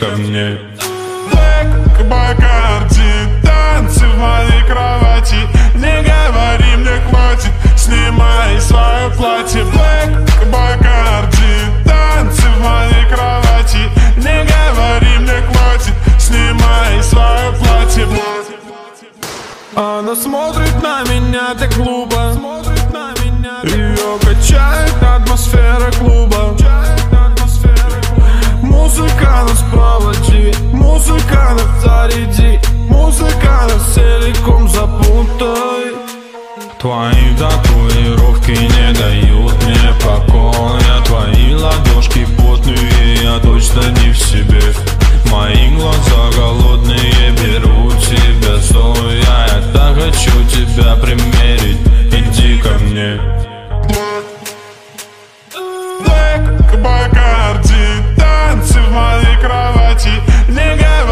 ко мне Так, Бакарди, танцы в моей кровати. Не говори мне хватит, снимай свое платье. Black Бакарди, танцы в моей кровати. Не говори мне хватит, снимай свое платье. Она смотрит на меня так глупо Ее качает атмосфера клуба. Музыка нас проводи, музыка нас заряди Музыка нас целиком запутай. Твои татуировки не дают мне покоя Твои ладошки потные, я точно не в себе. Мои глаза голодные беру тебя стоя а Я так хочу тебя примерить, иди ко мне. Black, black, в моей кровати Не говори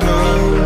blue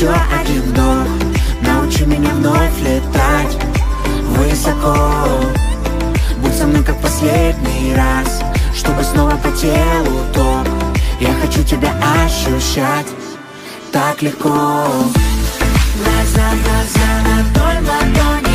еще один дом Научи меня вновь летать высоко Будь со мной как последний раз Чтобы снова по телу топ Я хочу тебя ощущать так легко Глаза, глаза, ладонь, ладонь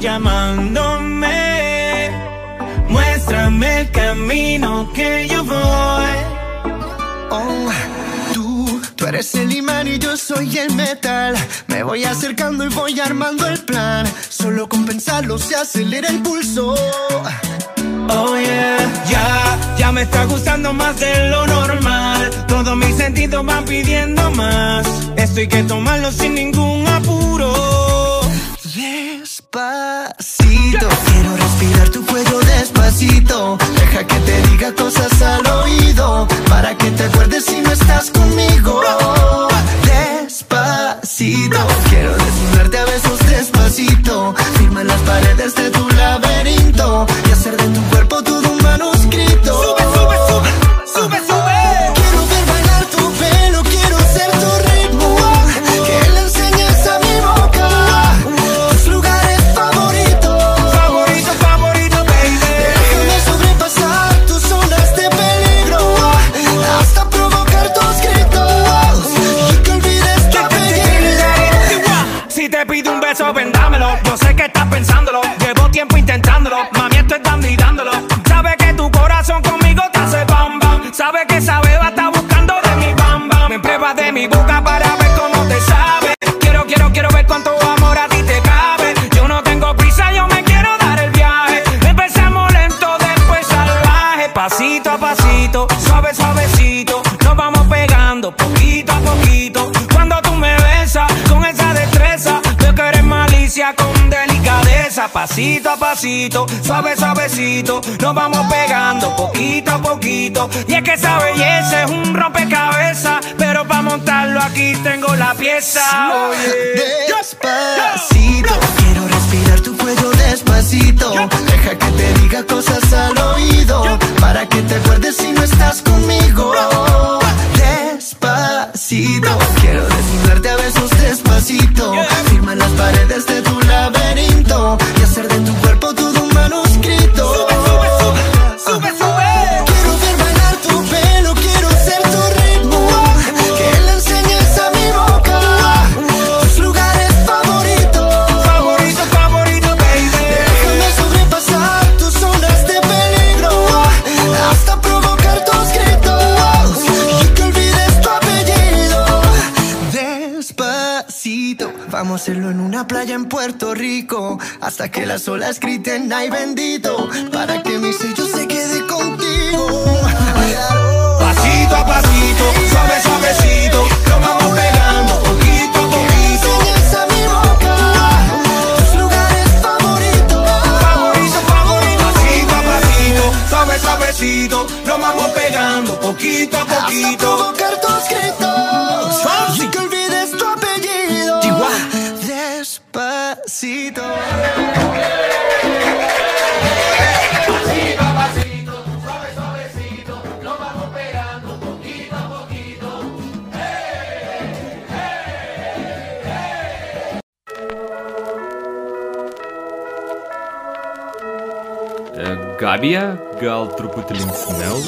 llamándome. Muéstrame el camino que yo voy. Oh, tú, tú eres el imán y yo soy el metal. Me voy acercando y voy armando el plan. Solo con pensarlo se acelera el pulso. Oh yeah, ya, ya me está gustando más de lo normal. Todos mis sentidos van pidiendo más. Esto hay que tomarlo sin ningún apuro. Despacito, quiero respirar tu cuello despacito. Deja que te diga cosas al oído. Para que te acuerdes si no estás conmigo. Despacito, quiero desnudarte a besos despacito. Firma las paredes de Pasito a pasito, suave, suavecito. Nos vamos pegando poquito a poquito. Cuando tú me besas con esa destreza, veo que eres malicia con delicadeza. Pasito a pasito, suave, suavecito. Nos vamos pegando poquito a poquito. Y es que esa belleza es un rompecabezas. Pero para montarlo aquí tengo la pieza. Oye. Despacito, quiero respirar despacito. Deja que te diga cosas al oído para que te acuerdes si no estás conmigo. Despacito, quiero desnudarte a besos despacito. Firma las paredes en una playa en Puerto Rico hasta que las olas griten ay bendito para que mi sello se quede contigo. Pasito a pasito, suave, suavecito. Nos vamos pegando poquito a poquito. A mi boca tus lugares favoritos. Favorito, favorito. Pasito a pasito, suave, suavecito. Nos vamos pegando poquito a Hasta poquito. provocar tus Gabija, gal truputį linksmiau?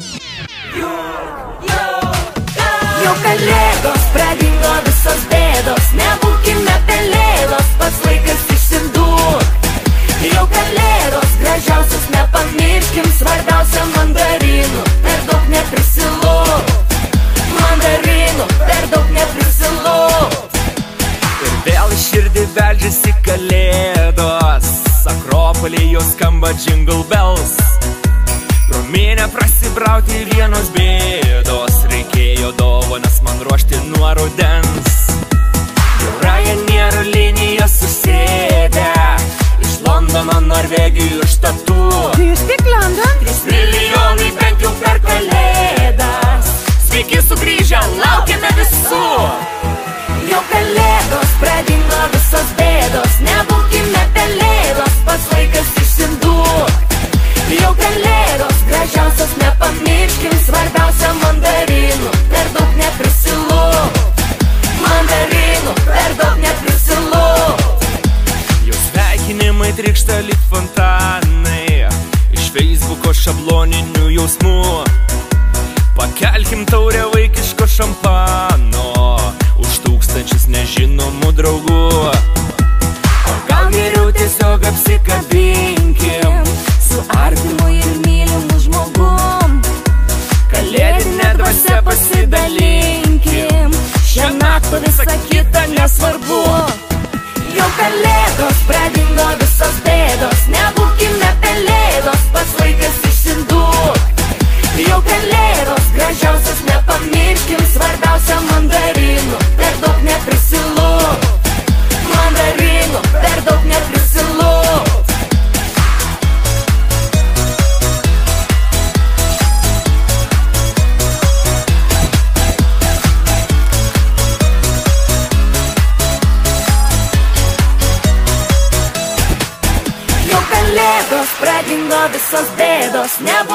Jau kalėdos, pradingo visos bėdos, nebūkime pelėdos, pats laikas išsiduok. Jau kalėdos, gražiausios nepamirškim, svarbiausia mandarinų, per daug neprisilok. Mandarinų, per daug neprisilok. Ir vėl širdį beldžiasi kalėdos. Akropolį jau skamba jingle bells. Ruminė prasibrauti vienos bėdos. Reikėjo dovanas man ruošti nuo rudens. Jau Ryanair linija susėdę. Iš Londono, Norvegijų, iš Tatų. Trys milijonai bent jau per kalėdas. Sveiki sugrįžę, laukiame visų. Jau kalėdos, pradingo visos bėdos, nebūkime pelėdos, pats laikas išsiduok. Jau kalėdos gražiausios nepamirškim Svarbiausia mandarinų. Per daug neprisilu. Mandarinų per daug neprisilu. Jau sveikinimai trikšta lyg fontanai. Iš Facebooko šabloninių jausmų. Pakelkim taurę vaikiško šampano. Už tūkstančius nežinomų draugų. O gal geriau tiesiog apsikabinti. Su artimu ir mylimu žmogum. Kalėdinė dvasia pasidalinkim bėdos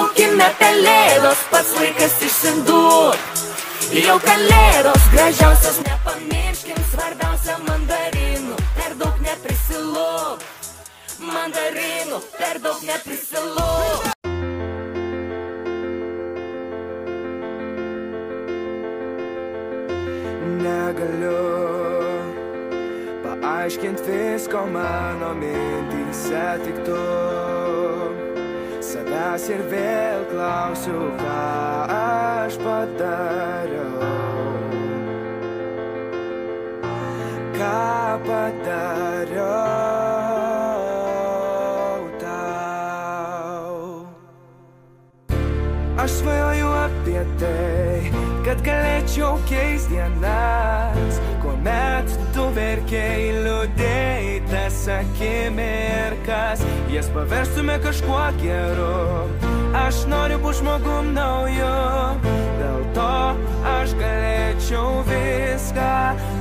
klausiu, ką aš padariau. Ką padariau tau? Aš svajoju apie tai, kad galėčiau keis dienas, kuomet tu verkiai liūdėjai tas akimirkas, jas paverstume kažkuo geru. Aš noriu būti žmogum nauju, dėl to aš galėčiau viską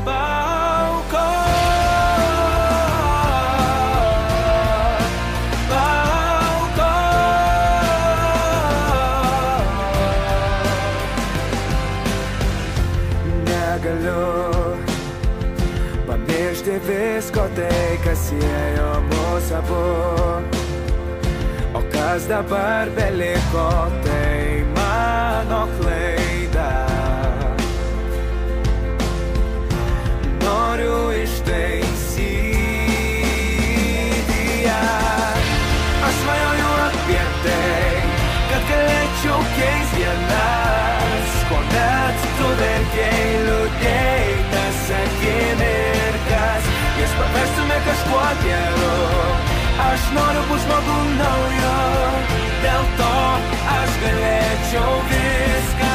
paukoti. Visko tai, kas siejo mūsų abu. O kas dabar beliko, tai mano klaida. Noriu ištaisyti ją. Aš svajoju apie tai, kad galėčiau keis Aš noriu būti žmogum naujo, dėl to aš galėčiau viską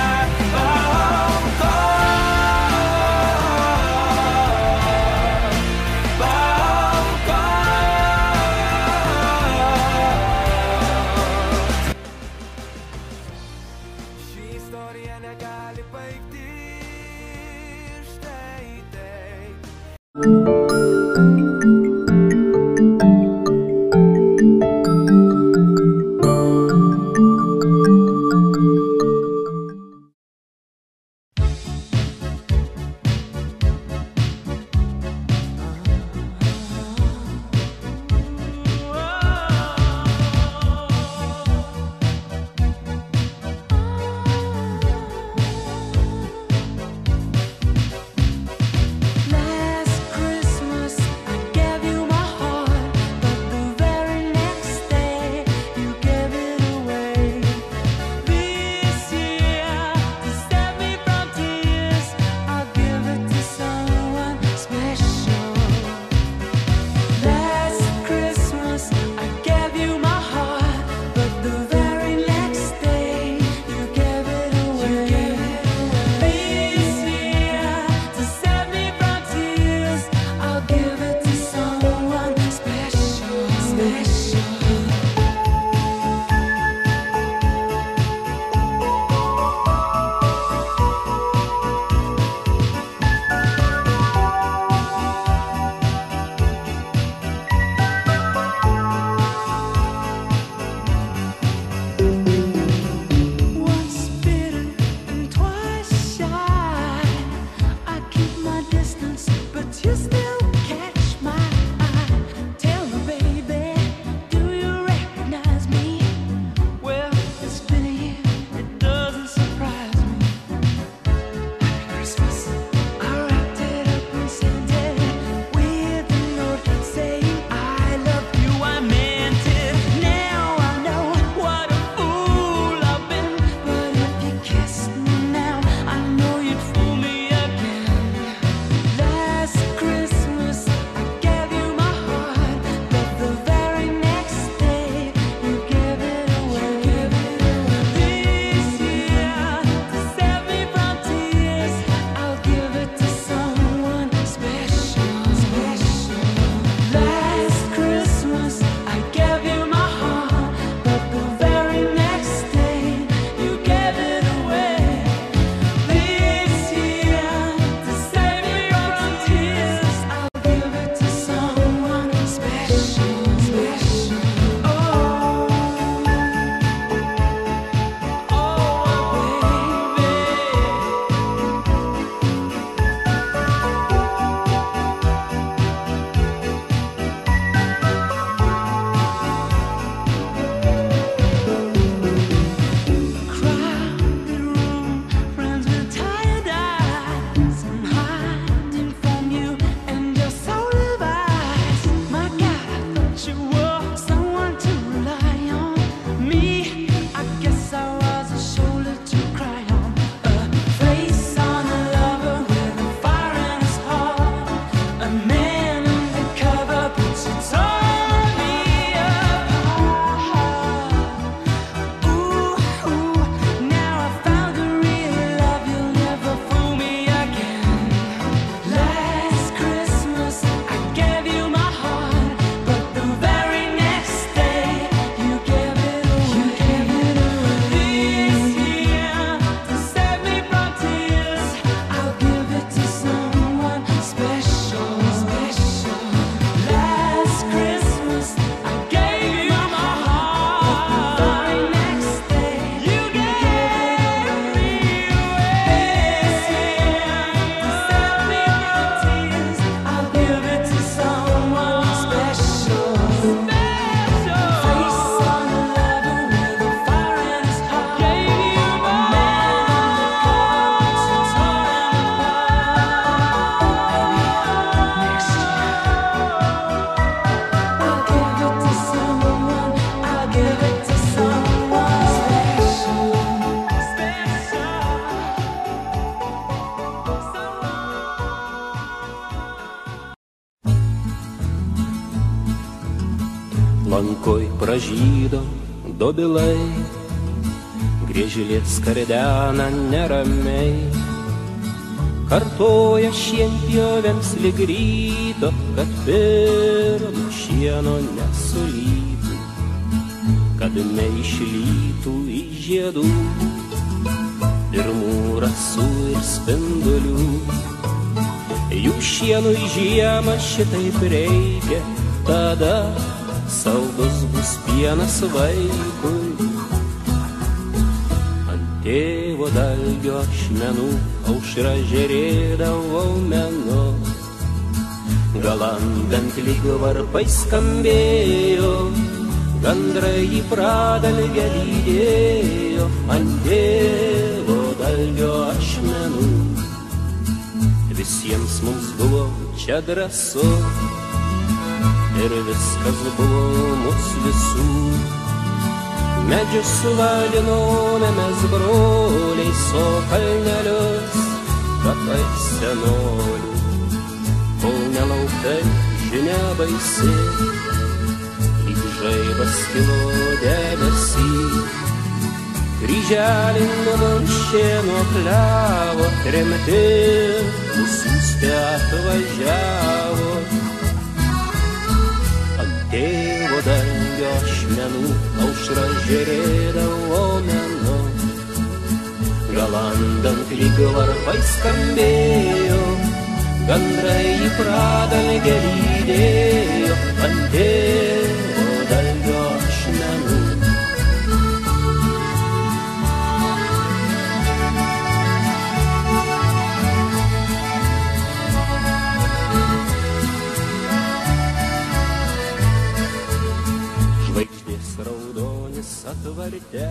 Yes. Pražydo dobilai, griežlės kardena neramiai. Kartoja šienpjovėms lyg ryto, kad pirmo šieno nesulytų, kad neišlytų į žiedų pirmų rasų ir spindulių. Jų šienų žiemą šitaip reikia, tada saldus bus pienas vaikui. Ant tėvo dalgio ašmenų aušra žerėdavo menu. Galandant lyg varpai skambėjo, gandrai į pradalgę lydėjo ant tėvo dalgio ašmenų. Visiems mums buvo čia drąsu ir viskas buvo mūsų visų. Medžius suvalinome mes broliai, so kalnelius, kapai senolių, kol nelauktai žinia baisi, lyg žaibas kilo debesį. Kryželį numunšė nuo klevo, tremti nusiųsti atvažiavo. Ant tėvo dangio ašmenų aušra žerėdavo menu. Galandant lyg varpai skambėjo, gandrai į pradalgę lydėjo ant tėvo raudonis atvarte,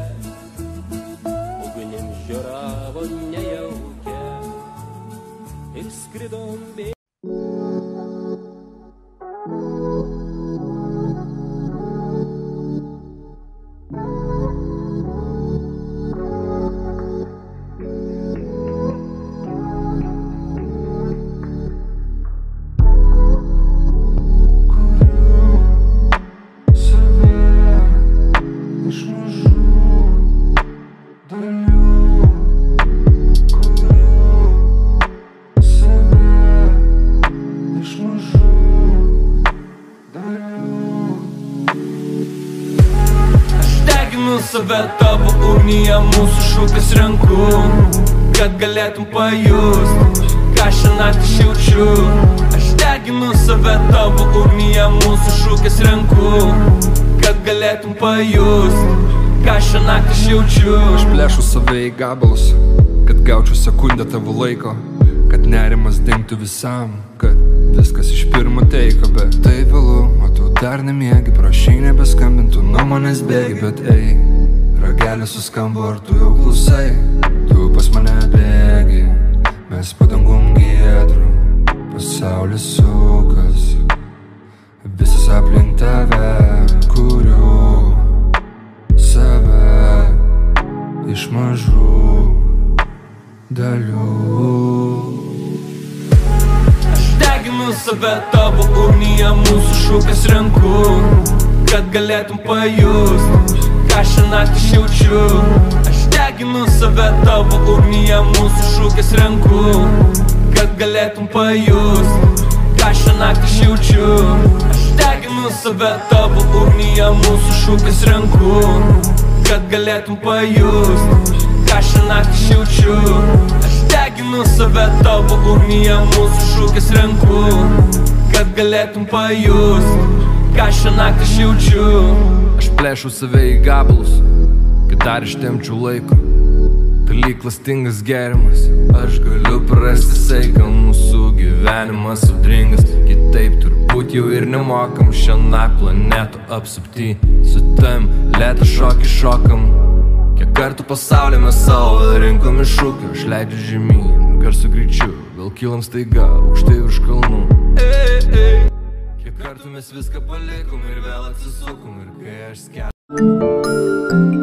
ugnim žioravo nejaukia ir skridom bė. Ugnyje, mūsų šūkis renku, kad galėtum pajust, ką naktį aš jaučiu. Aš deginu save tavo ugnyje, mūsų šūkis renku, kad galėtum pajust, ką naktį aš jaučiu. Aš plėšu save į gabalus, kad gaučiau sekundę tavo laiko, kad nerimas dingtų visam, kad viskas iš pirmo teiko, bet tai vėlu, o tu dar nemiegi, prašai nebeskambintų, nuo manęs bėgi, bet ei, ragelis suskambo, ar tu jau klausai, tu pas mane bėgi, mes padangum giedru, pasaulis sukas, visas aplink tave, kuriu save iš mažų dalių. Deginu save tavo ugnyje, mūsų šūkis renku, kad galėtum pajust, šią naktį aš jaučiu. Aš deginu save tavo ugnyje, mūsų šūkis renku, kad galėtum pajust, šią naktį aš jaučiu. Aš deginu save tavo ugnyje, mūsų šūkis renku, kad galėtum pajust, šią naktį aš jaučiu. Aš deginu save tavo ugnyje, mūsų šūkis renku, kad galėtum pajust, ką šią naktį aš jaučiu. Aš plėšiu save į gabalus, kad dar ištemčiau laiko. Tai lyg klastingas gerimas, aš galiu prarasti saiką, mūsų gyvenimas audringas. Kitaip turbūt jau ir nemokam šiandien planetų apsupti. Su tam lėtą šokį šokam. Kiek kartų pasaulį mes savo rinkom iššūkių, aš leidžiu žemyn, garsų greičiu, vėl kylam staiga, aukštai virš kalnų. Ei, ei. Kiek kartų mes viską palikom ir vėl atsisukom ir kai aš skelbiu.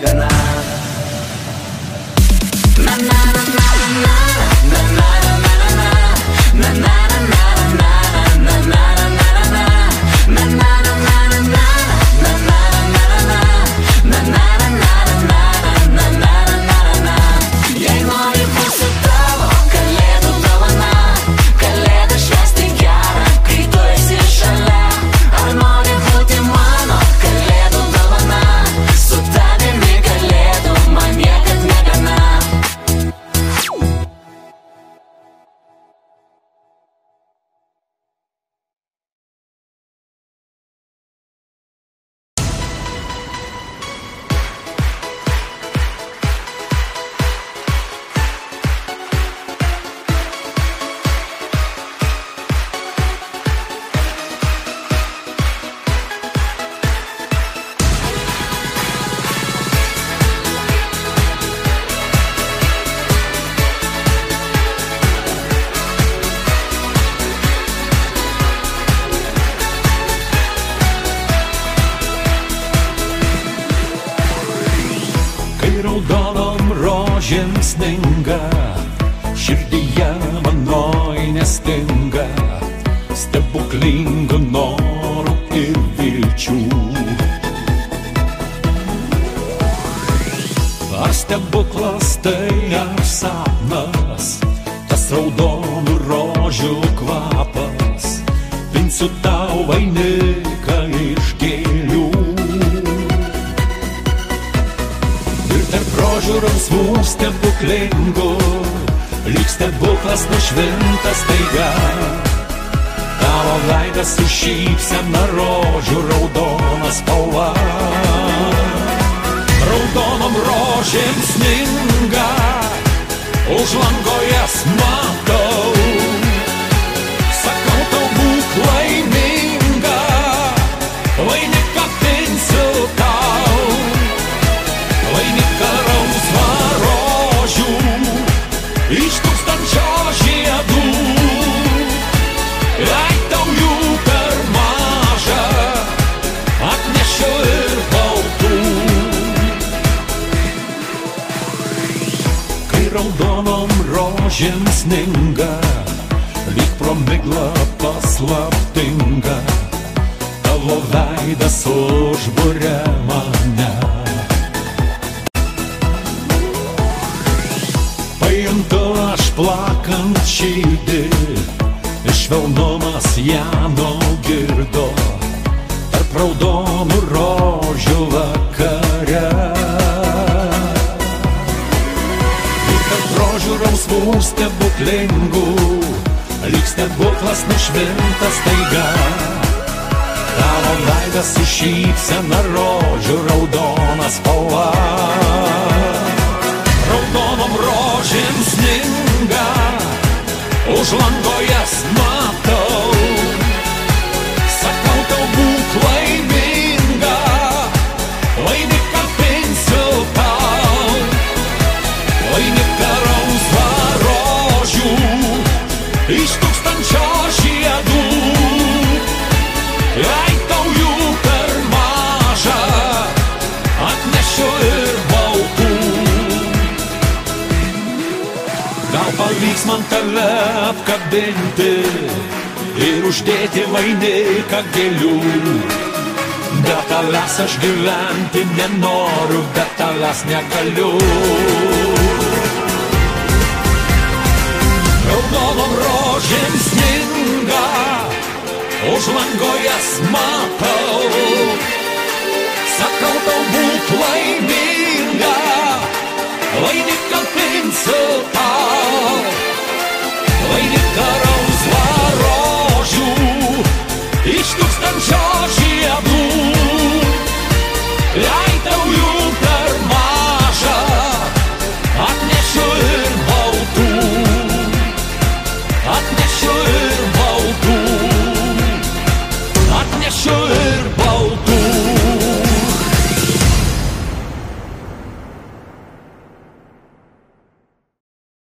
enganar raudonom rožėm sninga, širdyje manoj nestinga stebuklingų norų ir vilčių. Ar stebuklas tai ar sapnas, tas raudonų rožių kvapas, pinsiu tau vainiką iš tarp rožių rausvų stebuklingų, lyg stebuklas nušvintas taiga. Tavo veidas su šypsena rožių raudona spalva. Raudonom rožėm sninga, už lango jas matau. Rožėm sninga, lyg pro miglą paslaptinga, tavo veidas užburia tūkstančio žiedų. Jei tau jų per maža, atnešiu ir baltų. Gal pavyks man tave apkabinti ir uždėti vainiką gėlių. Be tavęs aš gyventi nenoriu, be tavęs negaliu. Raudonom rožėm sninga, už lango jas matau. Sakau tau būk laiminga, vainiką pinsiu tau. Vainiką rausvą rožių, iš tūkstančio žiedų. Jei Sure.